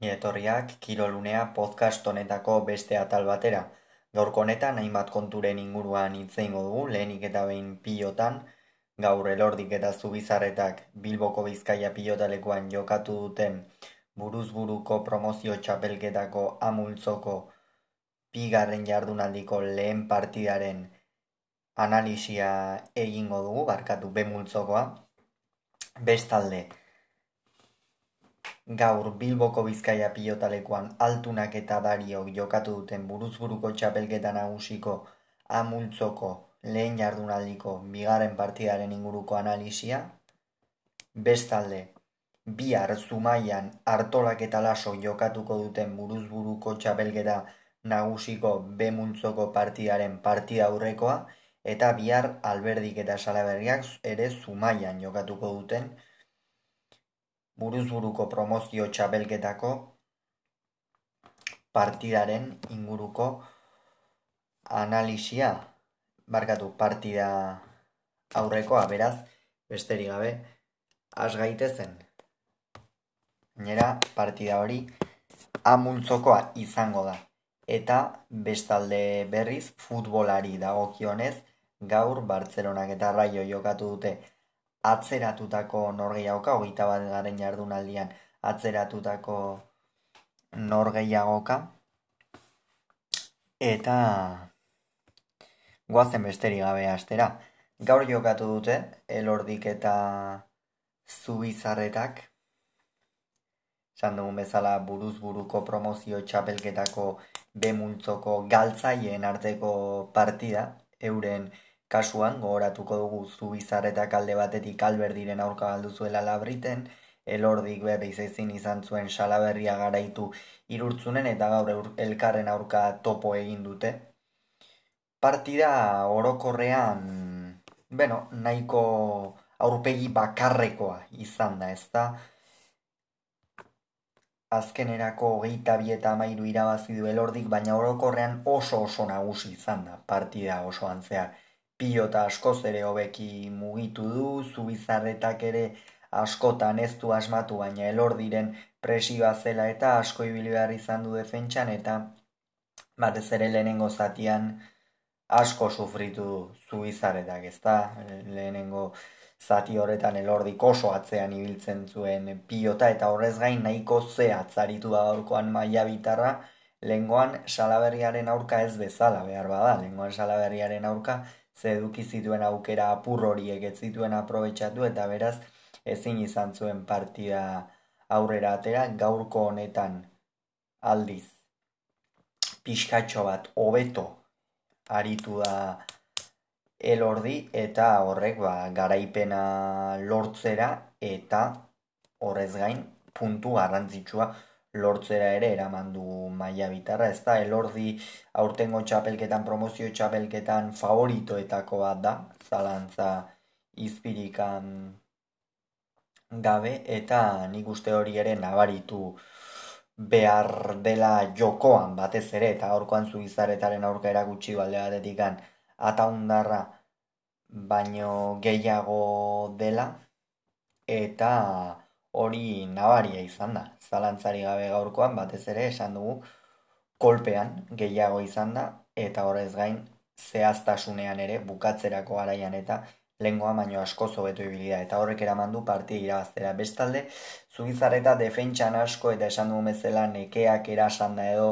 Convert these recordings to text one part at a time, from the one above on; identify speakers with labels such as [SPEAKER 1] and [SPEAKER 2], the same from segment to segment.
[SPEAKER 1] Etorriak Kirolunea podcast honetako beste atal batera. Gaurko honetan hainbat konturen inguruan hitz eingo dugu, lehenik eta behin pilotan, gaur elordik eta zubizarretak Bilboko Bizkaia pilotalekuan jokatu duten buruzburuko promozio txapelketako amultzoko bigarren jardunaldiko lehen partidaren analisia egingo dugu, barkatu bemultzokoa. Bestalde, Gaur Bilboko Bizkaia pilotalekuan altunak eta dariok jokatu duten buruzburuko txapelketa nagusiko amultzoko lehen jardunaldiko bigarren partidaren inguruko analisia. Bestalde, bihar zumaian hartolak eta laso jokatuko duten buruzburuko txapelketa nagusiko bemultzoko partidaren partida aurrekoa eta bihar alberdik eta salaberriak ere zumaian jokatuko duten buruzburuko promozio txabelketako partidaren inguruko analisia barkatu partida aurrekoa beraz besteri gabe has gaitezen. Gainera partida hori amultzokoa izango da. Eta bestalde berriz futbolari dagokionez gaur Bartzelonak eta Raio jokatu dute atzeratutako norgeiagoka, hogeita bat garen jardunaldian atzeratutako norgeiagoka, eta guazen besteri gabe astera. Gaur jokatu dute, elordik eta zubizarretak, esan dugun bezala buruz buruko promozio txapelketako bemultzoko galtzaien arteko partida, euren Kasuan, gogoratuko dugu zu bizarretak alde batetik alberdiren aurka galdu zuela labriten, elordik berriz ezin izan zuen salaberria garaitu irurtzunen eta gaur elkarren aurka topo egin dute. Partida orokorrean, bueno, nahiko aurpegi bakarrekoa izan da, ez da? Azkenerako geita bi eta amairu irabazi du elordik, baina orokorrean oso oso nagusi izan da partida oso antzear pilota askoz ere hobeki mugitu du, zubizarretak ere askotan ez du asmatu, baina elor diren presioa zela eta asko ibili behar izan du defentsan, eta batez ere lehenengo zatian asko sufritu zubizarretak, ez da? Lehenengo zati horretan elordik oso atzean ibiltzen zuen pilota, eta horrez gain nahiko ze atzaritu da gaurkoan maia bitarra, Lengoan salaberriaren aurka ez bezala behar bada, lengoan salaberriaren aurka ze eduki zituen aukera apur horiek ez zituen aprobetsatu eta beraz ezin izan zuen partida aurrera atera gaurko honetan aldiz pixkatxo bat hobeto aritu da elordi eta horrek ba, garaipena lortzera eta horrez gain puntu garrantzitsua lortzera ere eraman du maila bitarra, ez da, elordi aurtengo txapelketan, promozio txapelketan favoritoetako bat da, zalantza izpirikan gabe, eta nik uste hori ere nabaritu behar dela jokoan batez ere, eta aurkoan zu izaretaren aurka erakutsi balde batetik ataundarra baino gehiago dela, eta hori nabaria izan da. Zalantzari gabe gaurkoan, batez ere, esan dugu, kolpean gehiago izan da, eta horrez gain, zehaztasunean ere, bukatzerako araian eta lengoa baino asko zobetu ibilida, eta horrek eraman du partia irabaztera. Bestalde, zubizarreta defentsan asko, eta esan dugu mezela, nekeak erasan da edo,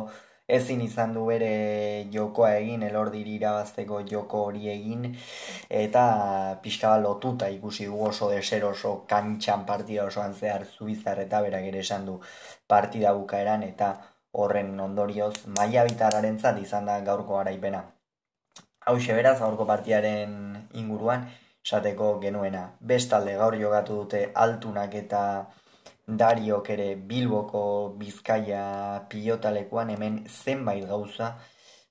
[SPEAKER 1] ezin izan du bere jokoa egin, elordiri irabazteko joko hori egin, eta pixka lotuta ikusi du oso deser oso kantxan partida osoan zehar zuizar eta berak ere esan du partida bukaeran, eta horren ondorioz maia bitarraren zat izan da gaurko garaipena. Hau beraz, gaurko partiaren inguruan, esateko genuena. Bestalde gaur jogatu dute altunak eta Dariok ere Bilboko Bizkaia pilotalekuan hemen zenbait gauza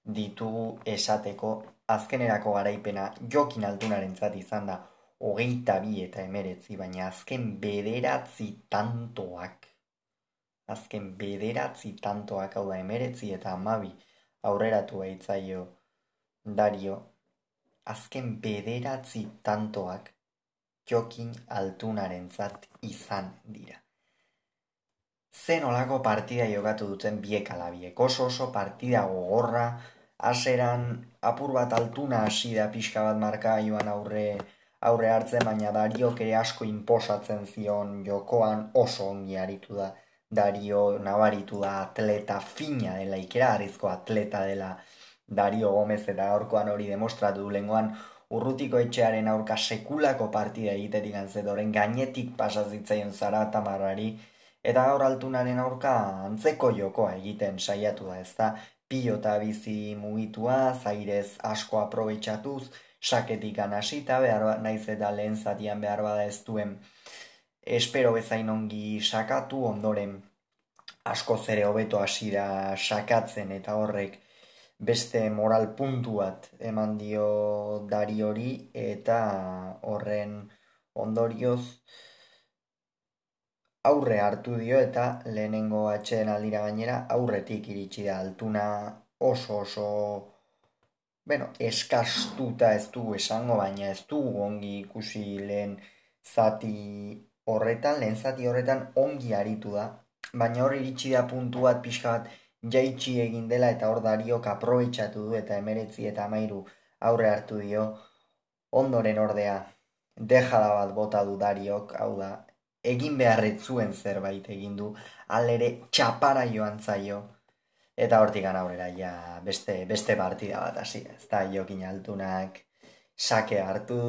[SPEAKER 1] ditugu esateko. Azkenerako garaipena jokin altunaren zati izan da hogeita bi eta emeretzi, baina azken bederatzi tantoak, azken bederatzi tantoak hau da emeretzi eta amabi aurreratu baitzaio Dario, azken bederatzi tantoak jokin altunaren zat izan dira zen olako partida jokatu duten biek alabiek. Oso oso partida gogorra, aseran apur bat altuna hasi da pixka bat marka joan aurre, aurre hartzen, baina Dariok ere asko inposatzen zion jokoan oso ongi aritu da. Dario nabaritu da atleta fina dela, ikera harrizko atleta dela Dario Gomez eta aurkoan hori demostratu du lengoan urrutiko etxearen aurka sekulako partida egitetik antzedoren gainetik pasazitzaion zara tamarrari eta gaur altunaren aurka antzeko jokoa egiten saiatu da ezta? Pilota bizi mugitua zairez asko aprobetsatuz saketik anasita behar bat naiz eta lehen zatian behar bada ez duen. Espero bezain ongi sakatu ondoren asko zere hobeto hasira sakatzen eta horrek beste moral puntu bat eman dio dari hori eta horren ondorioz aurre hartu dio eta lehenengo atxeen aldira gainera aurretik iritsi da altuna oso oso bueno, eskastuta ez du esango baina ez du ongi ikusi lehen zati horretan, lehen zati horretan ongi aritu da. Baina hor iritsi da puntu bat pixka bat jaitsi egin dela eta hor dariok aprobetsatu du eta emeretzi eta amairu aurre hartu dio. Ondoren ordea dejala bat bota du dariok, hau da, egin beharretzuen zerbait egin du, alere txapara joan zaio, eta hortik aurrera ja beste, beste partida bat hasi, ez da jokin altunak sake hartu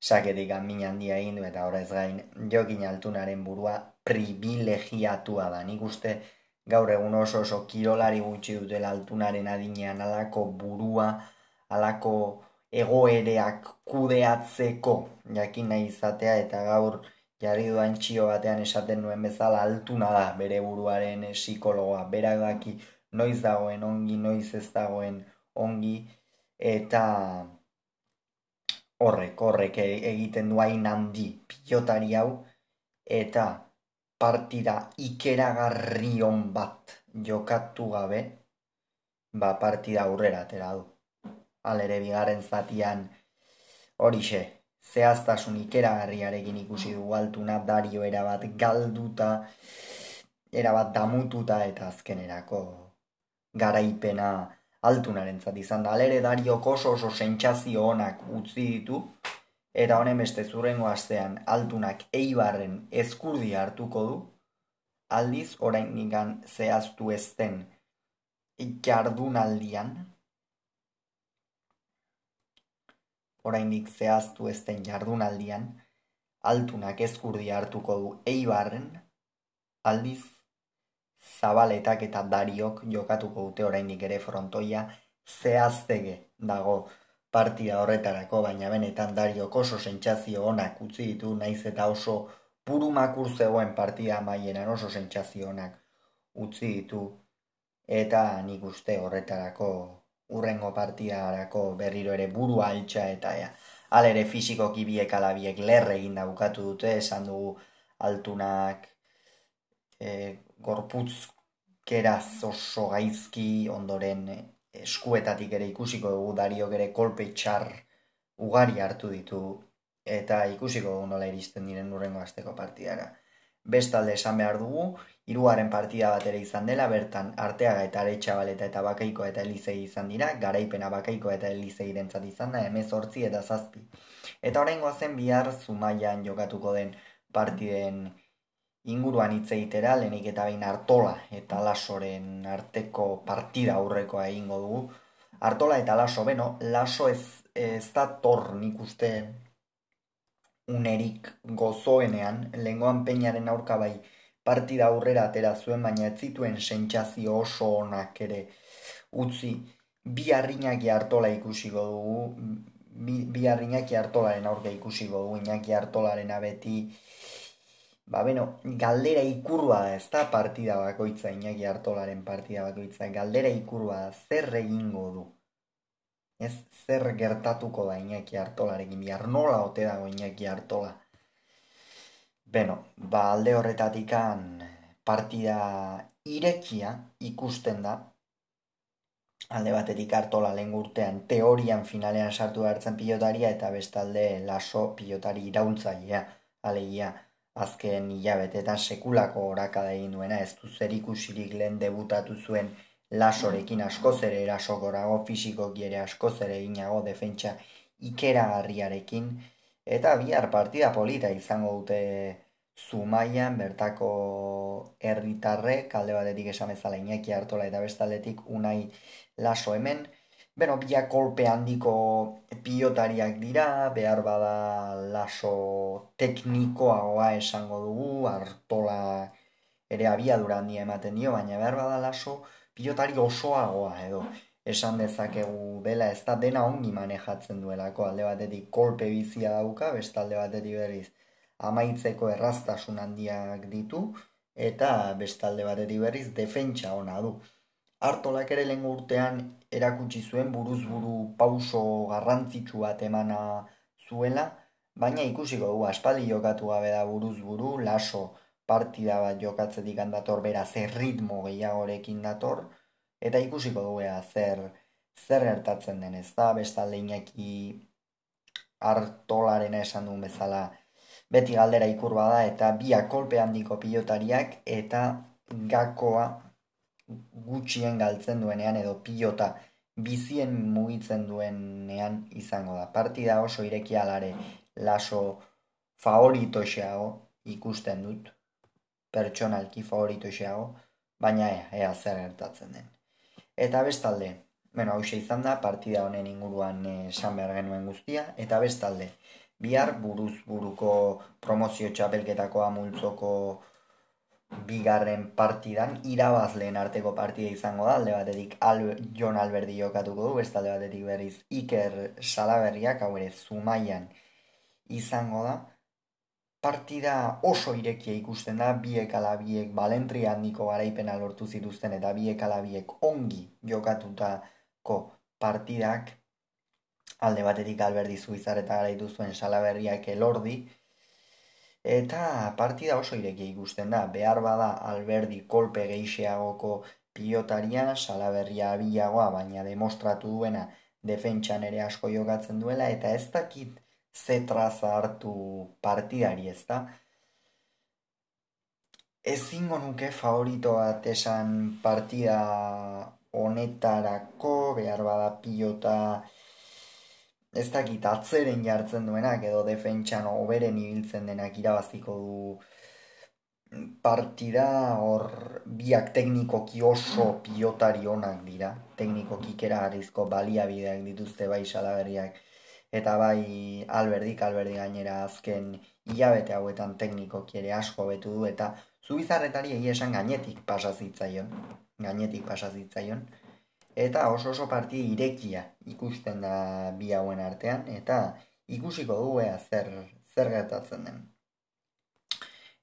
[SPEAKER 1] saketik min handia egin du, eta horrez gain jokin altunaren burua privilegiatua da, nik uste, gaur egun oso oso kirolari gutxi dutela altunaren adinean alako burua, alako egoereak kudeatzeko jakin nahi izatea eta gaur jarri duan txio batean esaten nuen bezala altuna da bere buruaren psikologoa, berak daki noiz dagoen ongi, noiz ez dagoen ongi. Eta horrek, horrek egiten du hain handi pilotari hau. Eta partida ikeragarrion bat jokatu gabe, ba partida aurrera atera du. Alere bigaren zatian horixe, zehaztasun ikeragarriarekin ikusi du altuna dario erabat galduta, erabat damututa eta azkenerako garaipena altunaren zati izan da. Alere dario oso oso sentsazio onak utzi ditu, Eta honen beste zurrengo astean altunak eibarren ezkurdi hartuko du, aldiz orain nigan zehaztu ezten jardunaldian, oraindik zehaztu ezten jardunaldian, altunak ezkurdi hartuko du eibarren, aldiz zabaletak eta dariok jokatuko dute oraindik ere frontoia zehaztege dago partida horretarako, baina benetan dariok oso sentsazio onak utzi ditu, naiz eta oso purumakur zegoen partida maienan oso sentsazio onak utzi ditu, eta nik uste horretarako urrengo partidarako berriro ere buru altxa eta ea. Alere fizikoki biek alabiek lerre egin da bukatu dute, esan dugu altunak e, gorputz keraz oso gaizki ondoren eskuetatik ere ikusiko dugu dariok ere kolpe txar ugari hartu ditu eta ikusiko dugu nola iristen diren urrengo asteko partidara. Bestalde esan behar dugu, hiruaren partida bat ere izan dela, bertan arteaga eta aretsabaleta eta bakaiko eta elizei izan dira, garaipena bakaiko eta elizei irentzat izan da, emez hortzi eta zazpi. Eta horrengo zen bihar zumaian jokatuko den partiden inguruan hitz egitera, lehenik eta behin Artola eta Lasoren arteko partida aurrekoa egingo dugu. Artola eta Laso, beno, Laso ez, ez da tor nik uste unerik gozoenean, lengoan peinaren aurka bai partida aurrera atera zuen, baina ez zituen sentsazio oso onak ere utzi bi harrinak Artola ikusiko dugu, bi, bi harrinak Artolaren aurka ikusiko dugu, inaki Artolaren abeti, Ba, beno, galdera ikurua da, ez da partida bakoitza, inaki hartolaren partida bakoitza, galdera ikurua da, zer egingo du? Ez, zer gertatuko da inaki hartolarekin, bihar nola ote dago inaki hartola? Beno, ba, alde horretatikan partida irekia ikusten da, alde batetik hartola lehen urtean teorian finalean sartu hartzen pilotaria eta bestalde laso pilotari iraultzailea, alegia, azken hilabetetan sekulako orakada egin duena, ez du zer ikusirik lehen debutatu zuen lasorekin askoz ere erasokorago, fisikoki ere askoz ere inago defentsa ikeragarriarekin, eta bihar partida polita izango dute Zumaian bertako herritarrek alde batetik esan bezala Iñaki Artola eta bestaldetik Unai Laso hemen. Beno, biak kolpe handiko pilotariak dira, behar bada laso teknikoagoa esango dugu, Artola ere abiadura handia ematen dio, baina behar bada laso pilotari osoagoa edo esan dezakegu dela ez da dena ongi manejatzen duelako alde batetik kolpe bizia dauka, beste alde batetik berriz amaitzeko erraztasun handiak ditu, eta bestalde batetik berriz defentsa ona du. Artolak ere lehen urtean erakutsi zuen buruz buru pauso garrantzitsu bat emana zuela, baina ikusiko du aspaldi jokatu gabe da buruz buru, laso partida bat jokatzetik handator beraz ritmo gehiagorekin dator, eta ikusiko du zer, zer gertatzen den ez da, bestalde inaki Artolaren esan duen bezala, beti galdera ikur bada eta biak kolpe handiko pilotariak eta gakoa gutxien galtzen duenean edo pilota bizien mugitzen duenean izango da. Partida oso ireki alare laso favoritoxeago ikusten dut, pertsonalki favoritoxeago, baina ea, ea zer gertatzen den. Eta bestalde, bueno, hau izan da, partida honen inguruan esan behar genuen guztia, eta bestalde, bihar buruz buruko promozio txapelketako amultzoko bigarren partidan irabazleen arteko partida izango da, alde batetik Albe, Jon Alberdi jokatuko du, beste alde batetik berriz Iker Salaberriak, hau ere Zumaian izango da. Partida oso irekia ikusten da, biek ala biek balentria handiko garaipena lortu zituzten eta biek ala biek ongi jokatutako partidak. Alde batetik alberdi zuizar eta garaitu zuen salaberriak elordi, eta partida oso irekia ikusten da, behar bada alberdi kolpe geixeagoko pilotaria, salaberria abiagoa, baina demostratu duena defentsan ere asko jokatzen duela, eta ez dakit zetraza hartu partidari ez da. Ezingo nuke favorito bat esan partida honetarako, behar bada pilota ez dakit atzeren jartzen duenak edo defentsan oberen ibiltzen denak irabaziko du partida hor biak teknikoki oso pilotari onak dira teknikoki kera harrizko baliabideak dituzte bai salaberriak eta bai alberdik alberdi gainera azken hilabete hauetan teknikoki ere asko betu du eta zubizarretari egia esan gainetik pasazitzaion gainetik pasazitzaion eta oso oso parti irekia ikusten da bi hauen artean eta ikusiko du ea zer zer gertatzen den.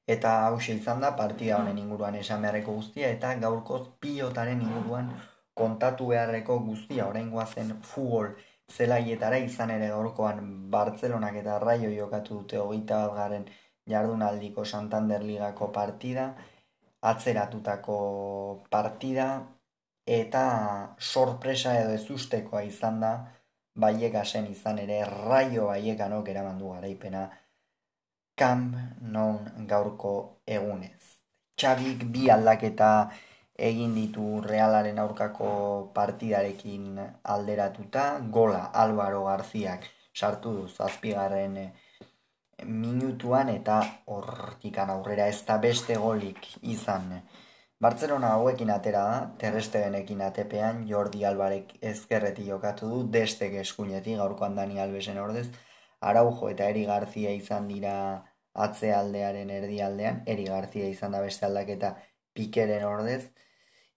[SPEAKER 1] Eta hau izan da partida honen inguruan esan beharreko guztia eta gaurkoz pilotaren inguruan kontatu beharreko guztia oraingoa zen futbol zelaietara izan ere gaurkoan Bartzelonak eta Raio jokatu dute hogeita bat garen jardunaldiko Santander Ligako partida, atzeratutako partida, eta sorpresa edo ezustekoa izan da baiekasen izan ere raio baiekanok eraman du garaipena kamp non gaurko egunez. Txabik bi aldaketa egin ditu realaren aurkako partidarekin alderatuta, gola Álvaro Garziak sartu du zazpigarren minutuan eta hortikan aurrera ez da beste golik izan. Bartzelona hauekin atera da, terrestegenekin atepean Jordi Albarek ezkerreti jokatu du, destek eskuinetik gaurkoan Dani Albesen ordez, Araujo eta Eri Garzia izan dira atzealdearen erdialdean, Eri Garzia izan da beste aldaketa pikeren ordez,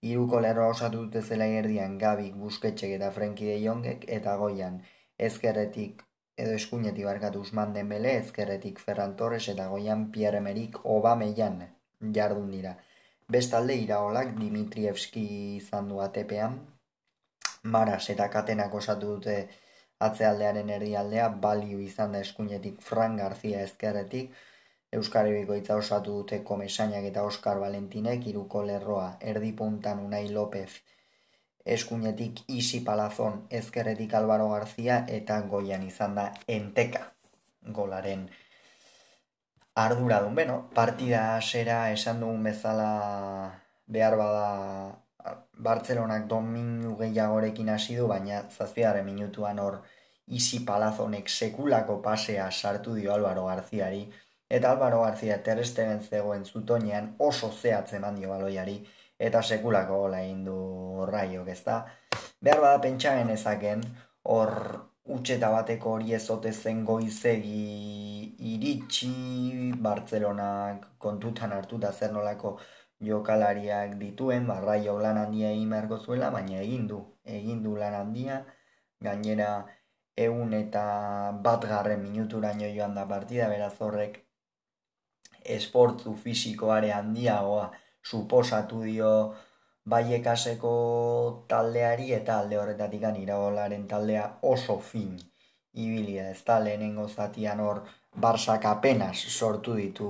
[SPEAKER 1] Iruko lerroa osatu dute zela erdian Gabik, Busketxek eta Frenki de Jongek, eta goian. Ezkerretik edo eskuinetik barkatu Usman Dembele, ezkerretik Ferran Torres eta goian Pierre Emerik Obameian jardun dira. Bestalde iraolak Dimitrievski izan du atepean, Maras eta Katenak osatu dute atzealdearen erdialdea, balio izan da eskuinetik Fran Garzia ezkerretik, Euskari Bikoitza osatu dute Komesainak eta Oskar Valentinek, iruko lerroa, erdi puntan Unai López, eskuinetik Isi Palazon, ezkerretik Álvaro Garzia eta goian izan da Enteka golaren arduradun, beno, partida asera esan dugun bezala behar bada Bartzelonak dominu gehiagorekin hasi du, baina zazpiaren minutuan hor isi palazonek sekulako pasea sartu dio Álvaro Garziari, eta Álvaro Garzia terrestegen zegoen zutonean oso zehatze mandio baloiari, eta sekulako gola egin du raiok, ezta? Behar bada pentsa genezaken, hor utxeta bateko hori ezote zen goizegi iritsi Bartzelonak kontutan hartuta zer nolako jokalariak dituen, barraio lan handia egin beharko zuela, baina egin du, egin du lan handia, gainera egun eta bat garren minuturaino joan da partida, beraz horrek esportzu fisikoare handiagoa suposatu dio baiekaseko taldeari eta alde horretatik irabolaren taldea oso fin ibilia ez da lehenengo zatian hor Barsak apenas sortu ditu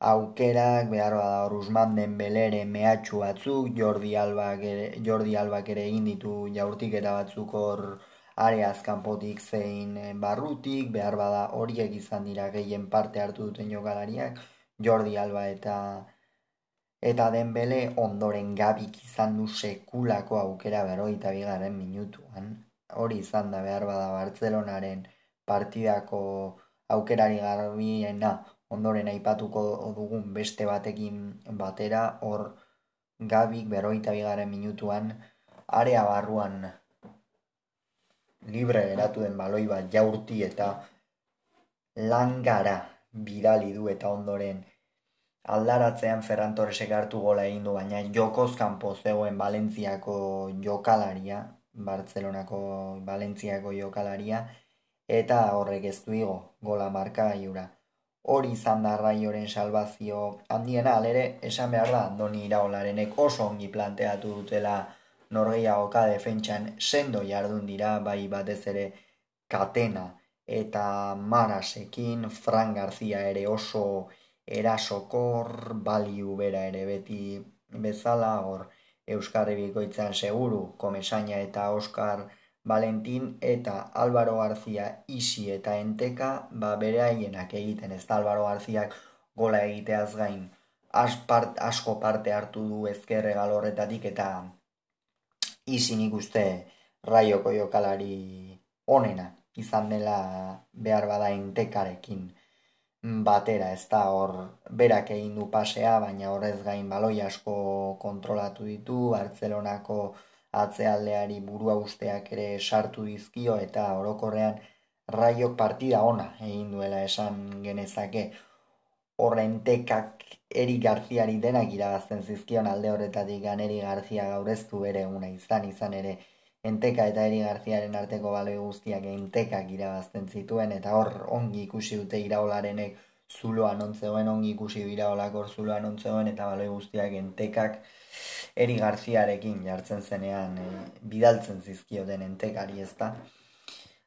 [SPEAKER 1] aukerak, behar bada hor Usman den belere mehatxu batzuk, Jordi Albak ere, Jordi Albak ere egin ditu jaurtik eta batzuk hor areaz kanpotik zein barrutik, behar bada horiek izan dira gehien parte hartu duten jokalariak, Jordi Alba eta eta denbele ondoren gabik izan du sekulako aukera eta bigarren minutuan. Hori izan da behar bada Bartzelonaren partidako aukerari garbiena ondoren aipatuko dugun beste batekin batera, hor gabik beroita bigarren minutuan, area barruan libre geratu den baloi bat jaurti eta langara bidali du eta ondoren aldaratzean Ferran Torresek hartu gola egin du, baina jokoz kanpo zegoen Valentziako jokalaria, Bartzelonako Valentziako jokalaria, eta horrek ez du igo, gola marka gaiura. Hori izan da raioren salvazio handiena, alere, esan behar da, Andoni Iraolarenek oso ongi planteatu dutela norgeiagoka defentsan sendo jardun dira, bai batez ere katena eta marasekin, Fran Garzia ere oso erasokor, baliu bera ere beti bezala, hor Euskarri Bikoitzan seguru, Komesaina eta Oskar Valentin eta Álvaro Garzia isi eta enteka, ba bere haienak egiten ez da Álvaro Garziak gola egiteaz gain asko parte hartu du ezkerre galorretatik eta isi nik uste raioko jokalari onena. Izan dela behar bada entekarekin batera ez da hor berak egin du pasea, baina horrez gain baloi asko kontrolatu ditu, Bartzelonako atzealdeari burua usteak ere sartu dizkio eta orokorrean raiok partida ona egin duela esan genezake. Horren tekak eri garziari denak irabazten zizkion alde horretatik ganeri garzia gaureztu bere una izan izan ere enteka eta eri garziaren arteko baloi guztiak entekak irabazten zituen eta hor ongi ikusi dute iraolarenek zuloan ontzegoen ongi ikusi iraolak hor zuloan ontzegoen eta baloi guztiak entekak Eri Garziarekin jartzen zenean e, bidaltzen zizkioten entekari ez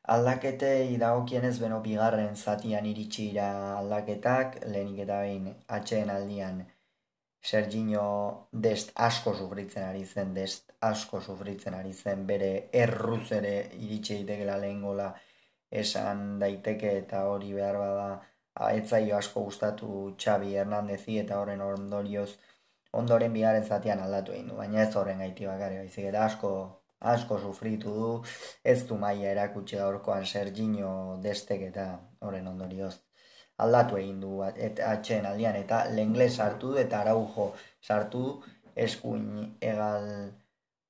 [SPEAKER 1] da. Aldakete idagokien beno bigarren zatian iritsi ira aldaketak, lehenik eta behin atxeen aldian Serginho dest asko sufritzen ari zen, dest asko sufritzen ari zen, bere erruz ere iritsi daitekela lehen gola esan daiteke eta hori behar bada aetzaio asko gustatu Xabi Hernandezi eta horren ondorioz ondoren bigarren zatian aldatu egin du, baina ez horren gaiti bakarri baizik eta asko asko sufritu du, ez du maia erakutsi gaurkoan Serginho destek eta horren ondorioz aldatu egin du et, atxeen aldian eta lengle sartu du eta araujo sartu du eskuin egal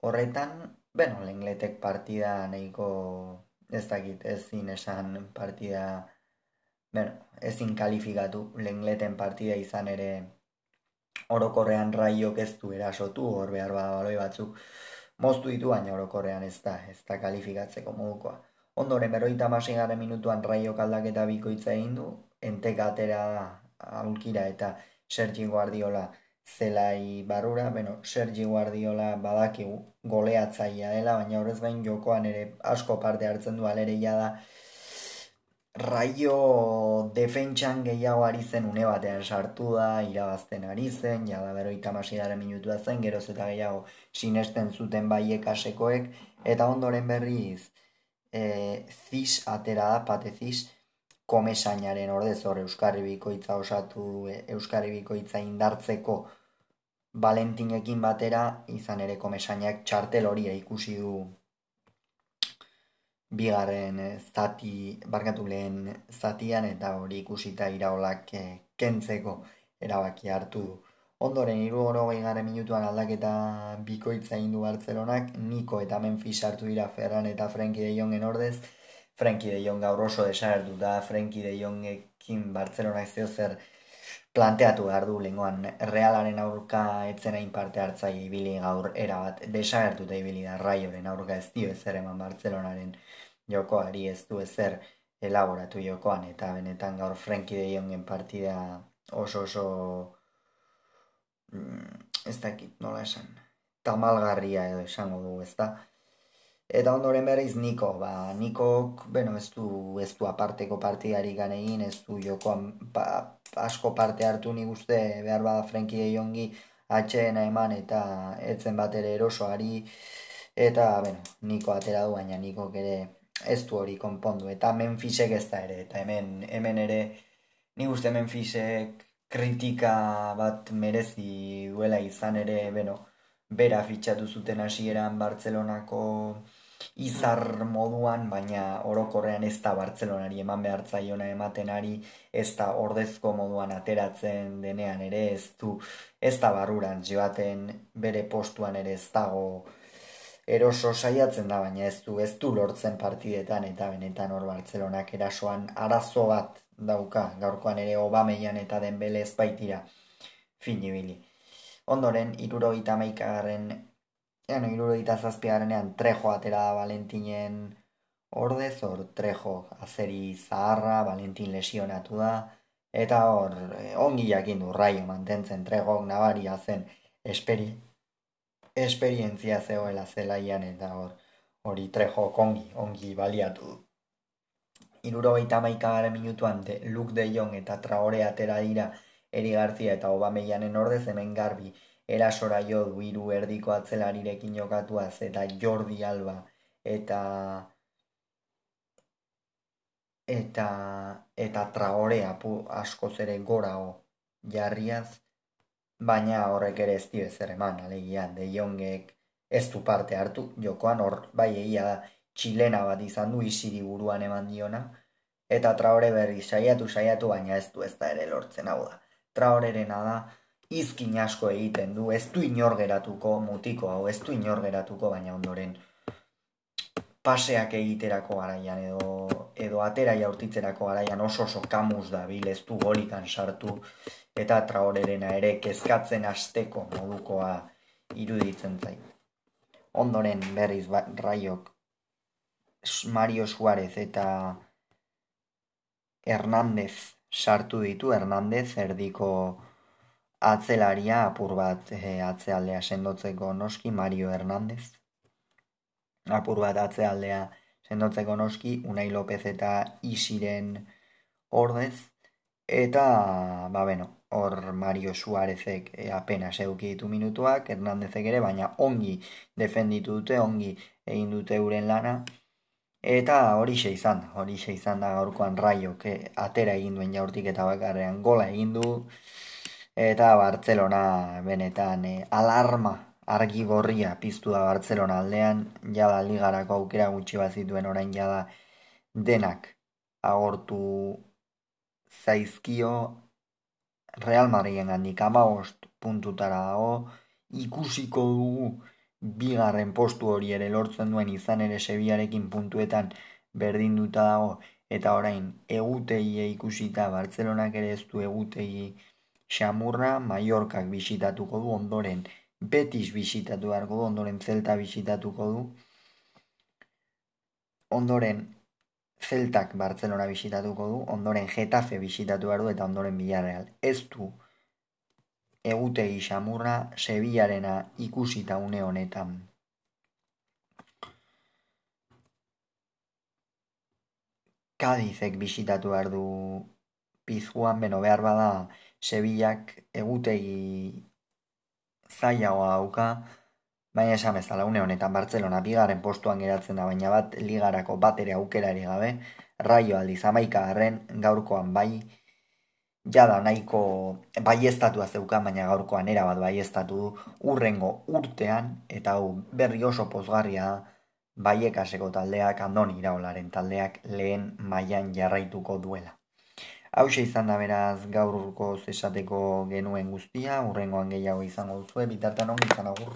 [SPEAKER 1] horretan, bueno, lengletek partida nahiko ez dakit, ez zin esan partida, bueno, ezin kalifikatu lengleten partida izan ere orokorrean raiok ez du erasotu, hor behar bada baloi batzuk moztu ditu, baina orokorrean ez da, ez da kalifikatzeko modukoa. Ondoren, beroita masigaren minutuan raiok aldaketa bikoitza egin du, entek atera aulkira eta Sergi Guardiola zelai barura, bueno, Sergi Guardiola badakigu goleatzaia dela, baina horrez gain jokoan ere asko parte hartzen du alereia da, Raio defentsan gehiago ari zen une batean sartu da, irabazten ari zen, jada beroita masigaren minutua zen, geroz eta gehiago sinesten zuten baiek asekoek, eta ondoren berriz e, zis atera da, pate zis, komesainaren ordez hor Euskarri Bikoitza osatu Euskarri Bikoitza indartzeko Valentinekin batera izan ere komesainak txartel hori ikusi du bigarren zati, barkatu lehen zatian eta hori ikusita iraolak eh, kentzeko erabaki hartu du. Ondoren, iru oro garen minutuan aldaketa bikoitza indu Bartzelonak, Niko eta Memphis hartu dira Ferran eta Frenkie de Jongen ordez, Frenkie de Jong gaur oso desagertu da, Frenkie de Jongekin Bartzelona ez zer planteatu behar du lengoan realaren aurka etzen hain parte hartzai ibili gaur erabat. Desagertu da ibili da raioren aurka ez dio ezer eman Bartzelonaren jokoari ez du ezer elaboratu jokoan. Eta benetan gaur Frenkie de Jongen partida oso oso mm, ez dakit nola esan. Tamalgarria edo esango du ez da Eta ondoren berriz Niko, ba, Nikok, bueno, ez du, ez du aparteko partidari ganegin, ez du jokoan ba, asko parte hartu nik uste behar bada Frenkie de atxeena eman eta etzen bat ere erosoari eta, bueno, Niko atera du, baina Niko ere ez du hori konpondu. Eta Memphisek ez da ere, eta hemen, hemen ere nik uste Memphisek kritika bat merezi duela izan ere, bueno, bera fitxatu zuten hasieran Bartzelonako izar moduan, baina orokorrean ez da Bartzelonari eman behar zaiona ematen ari, ez da ordezko moduan ateratzen denean ere, ez du, ez da barruran joaten bere postuan ere ez dago. Eroso saiatzen da, baina ez du, ez du lortzen partidetan eta benetan hor Bartzelonak erasoan arazo bat dauka, gaurkoan ere Obameian eta Denbele ez baitira. Finibili. Ondoren, irurogeita maikagarren, ean, irurogeita zazpiagarenean trejo atera Valentinen ordez, hor trejo azeri zaharra, Valentin lesionatu da, eta hor, eh, ongi jakin du raio mantentzen trejok nabaria zen esperi, esperientzia zegoela zelaian, eta hor, hori trejo ongi, ongi baliatu du. Irurogeita maikagaren minutuan de Luke de Jong eta Traore atera dira, Eri Garzia eta Obameianen ordez hemen garbi erasora jo du hiru erdiko atzelarirekin jokatuaz eta Jordi Alba eta eta eta Traorea pu askoz ere gorago jarriaz baina horrek ere ez dio ezer eman alegia de Jongek ez du parte hartu jokoan hor bai egia da txilena bat izan du isiri buruan eman diona. Eta Traore berri saiatu saiatu baina ez du ez da ere lortzen hau da. Traorerena da, izkin asko egiten du, ez du inor geratuko mutiko hau, ez du inor geratuko, baina ondoren paseak egiterako garaian edo, edo atera jaurtitzerako garaian oso oso kamuz da bil, ez du golikan sartu, eta traorerena ere kezkatzen asteko modukoa iruditzen zait. Ondoren berriz ba, raiok Mario Suarez eta Hernandez sartu ditu. Hernandez erdiko atzelaria apur bat e, atzealdea sendotzeko noski Mario Hernandez. Apur bat atzealdea sendotzeko noski Unai López eta Isiren ordez. Eta, ba beno, hor Mario Suarezek e, apenas eduki ditu minutuak, Hernandezek ere, baina ongi defenditu dute, ongi egin dute uren lana. Eta hori xe izan, hori xe izan da gaurkoan raio, que atera egin duen jaurtik eta bakarrean gola egin du. Eta Bartzelona benetan eh, alarma argi gorria piztu da Bartzelona aldean, jada ligarako aukera gutxi bat zituen orain jada denak agortu zaizkio. Real Madriden gandik amagost puntutara dago, ikusiko dugu bigarren postu hori ere lortzen duen izan ere Sevillarekin puntuetan berdinduta dago. Eta orain egutei ikusita Bartzelonak ere ez du egutei xamurra Mallorcak bisitatuko du ondoren Betis bisitatu beharko du ondoren Celta bisitatuko du ondoren Celtak Bartzelona bisitatuko du ondoren Getafe bisitatu behar du eta ondoren Villarreal ez du egutegi xamurra Sevillarena ikusita une honetan. Kadizek bisitatu behar du pizguan, beno behar bada Sevillak egutegi zailagoa dauka, baina esan bezala une honetan Bartzelona bigaren postuan geratzen da, baina bat ligarako bat ere aukerari gabe, raio aldiz amaika garren gaurkoan bai, jada nahiko baiestatua zeukan, baina gaurkoan erabat baiestatu du. Urrengo urtean, eta hau berri oso pozgarria baiekaseko taldeak, andoni iraolaren taldeak lehen mailan jarraituko duela. Hau izan da beraz gaurko esateko genuen guztia, urrengoan gehiago izango duzue, bitartan ongi izan agur.